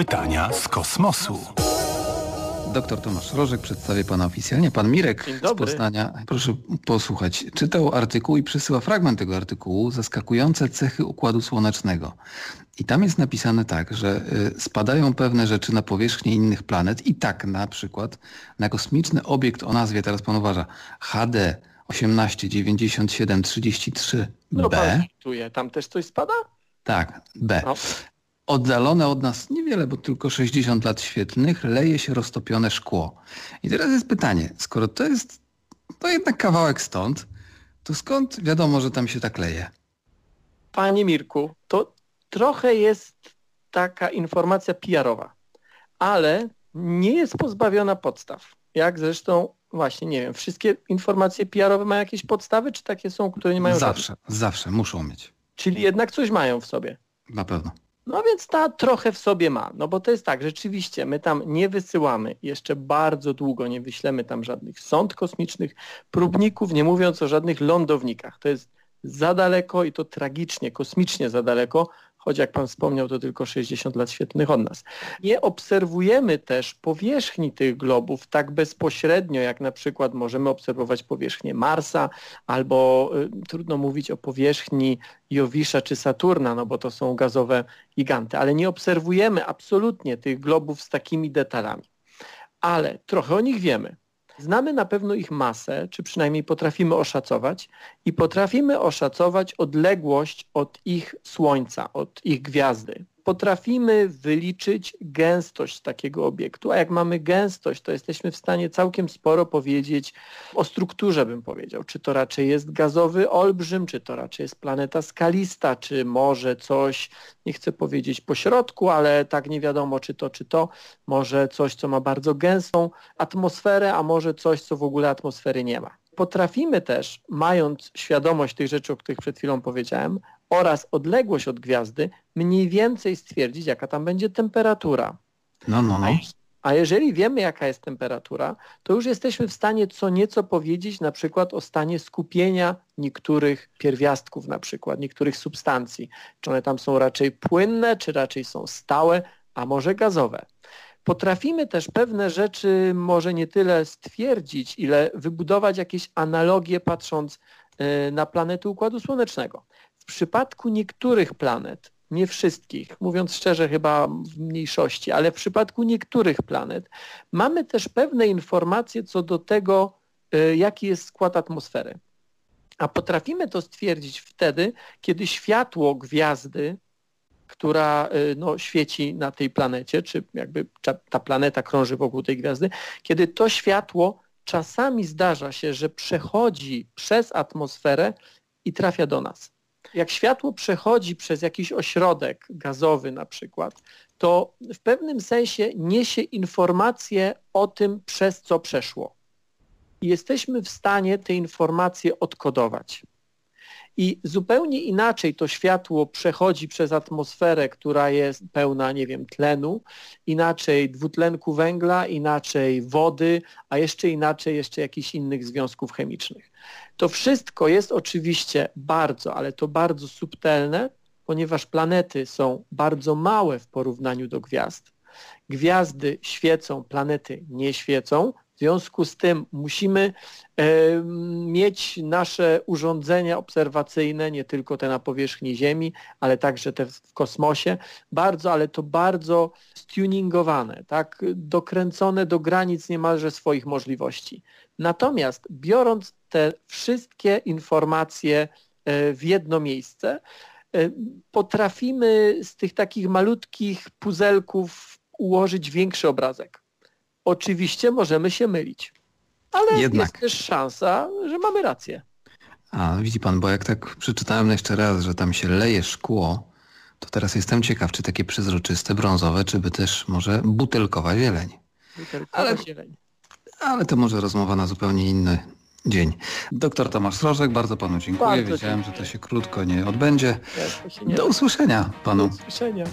Pytania z kosmosu. Doktor Tomasz Rożek przedstawię pana oficjalnie. Pan Mirek z. Poznania, proszę posłuchać, czytał artykuł i przysyła fragment tego artykułu Zaskakujące cechy Układu Słonecznego. I tam jest napisane tak, że y, spadają pewne rzeczy na powierzchnię innych planet i tak na przykład na kosmiczny obiekt o nazwie, teraz pan uważa, HD 189733B, No pan tam też coś spada? tak, B. No. Oddalone od nas niewiele, bo tylko 60 lat świetlnych, leje się roztopione szkło. I teraz jest pytanie, skoro to jest to jednak kawałek stąd, to skąd wiadomo, że tam się tak leje? Panie Mirku, to trochę jest taka informacja PR-owa, ale nie jest pozbawiona podstaw. Jak zresztą, właśnie nie wiem, wszystkie informacje PR-owe mają jakieś podstawy, czy takie są, które nie mają żadnych? Zawsze, zawsze muszą mieć. Czyli jednak coś mają w sobie. Na pewno. No więc ta trochę w sobie ma, no bo to jest tak, rzeczywiście my tam nie wysyłamy, jeszcze bardzo długo nie wyślemy tam żadnych sond kosmicznych, próbników, nie mówiąc o żadnych lądownikach. To jest za daleko i to tragicznie, kosmicznie za daleko, choć jak pan wspomniał, to tylko 60 lat świetlnych od nas. Nie obserwujemy też powierzchni tych globów tak bezpośrednio, jak na przykład możemy obserwować powierzchnię Marsa, albo y, trudno mówić o powierzchni Jowisza czy Saturna, no bo to są gazowe giganty, ale nie obserwujemy absolutnie tych globów z takimi detalami. Ale trochę o nich wiemy. Znamy na pewno ich masę, czy przynajmniej potrafimy oszacować i potrafimy oszacować odległość od ich Słońca, od ich gwiazdy. Potrafimy wyliczyć gęstość takiego obiektu, a jak mamy gęstość, to jesteśmy w stanie całkiem sporo powiedzieć o strukturze, bym powiedział. Czy to raczej jest gazowy olbrzym, czy to raczej jest planeta skalista, czy może coś, nie chcę powiedzieć po środku, ale tak nie wiadomo, czy to, czy to, może coś, co ma bardzo gęstą atmosferę, a może coś, co w ogóle atmosfery nie ma. Potrafimy też, mając świadomość tych rzeczy, o których przed chwilą powiedziałem, oraz odległość od gwiazdy, mniej więcej stwierdzić, jaka tam będzie temperatura. No, no, no. A jeżeli wiemy, jaka jest temperatura, to już jesteśmy w stanie co nieco powiedzieć na przykład o stanie skupienia niektórych pierwiastków, na przykład niektórych substancji. Czy one tam są raczej płynne, czy raczej są stałe, a może gazowe. Potrafimy też pewne rzeczy może nie tyle stwierdzić, ile wybudować jakieś analogie patrząc y, na planety Układu Słonecznego. Przypadku niektórych planet, nie wszystkich, mówiąc szczerze chyba w mniejszości, ale w przypadku niektórych planet mamy też pewne informacje co do tego, y, jaki jest skład atmosfery. A potrafimy to stwierdzić wtedy, kiedy światło gwiazdy, która y, no, świeci na tej planecie, czy jakby ta planeta krąży wokół tej gwiazdy, kiedy to światło czasami zdarza się, że przechodzi przez atmosferę i trafia do nas. Jak światło przechodzi przez jakiś ośrodek gazowy na przykład, to w pewnym sensie niesie informacje o tym, przez co przeszło. I jesteśmy w stanie te informacje odkodować. I zupełnie inaczej to światło przechodzi przez atmosferę, która jest pełna, nie wiem, tlenu, inaczej dwutlenku węgla, inaczej wody, a jeszcze inaczej jeszcze jakichś innych związków chemicznych. To wszystko jest oczywiście bardzo, ale to bardzo subtelne, ponieważ planety są bardzo małe w porównaniu do gwiazd. Gwiazdy świecą, planety nie świecą, w związku z tym musimy e, mieć nasze urządzenia obserwacyjne, nie tylko te na powierzchni Ziemi, ale także te w kosmosie, bardzo, ale to bardzo stuningowane, tak, dokręcone do granic niemalże swoich możliwości. Natomiast biorąc te wszystkie informacje e, w jedno miejsce, e, potrafimy z tych takich malutkich puzelków ułożyć większy obrazek. Oczywiście możemy się mylić, ale Jednak. jest też szansa, że mamy rację. A widzi pan, bo jak tak przeczytałem jeszcze raz, że tam się leje szkło, to teraz jestem ciekaw, czy takie przezroczyste, brązowe, czy by też może butelkowa zieleń. Butelkowa Ale- zieleń. Ale to może rozmowa na zupełnie inny dzień. Doktor Tomasz Rożek, bardzo panu dziękuję. Bardzo Wiedziałem, dziękuję. że to się krótko nie odbędzie. Nie, się nie Do usłyszenia Do panu. usłyszenia.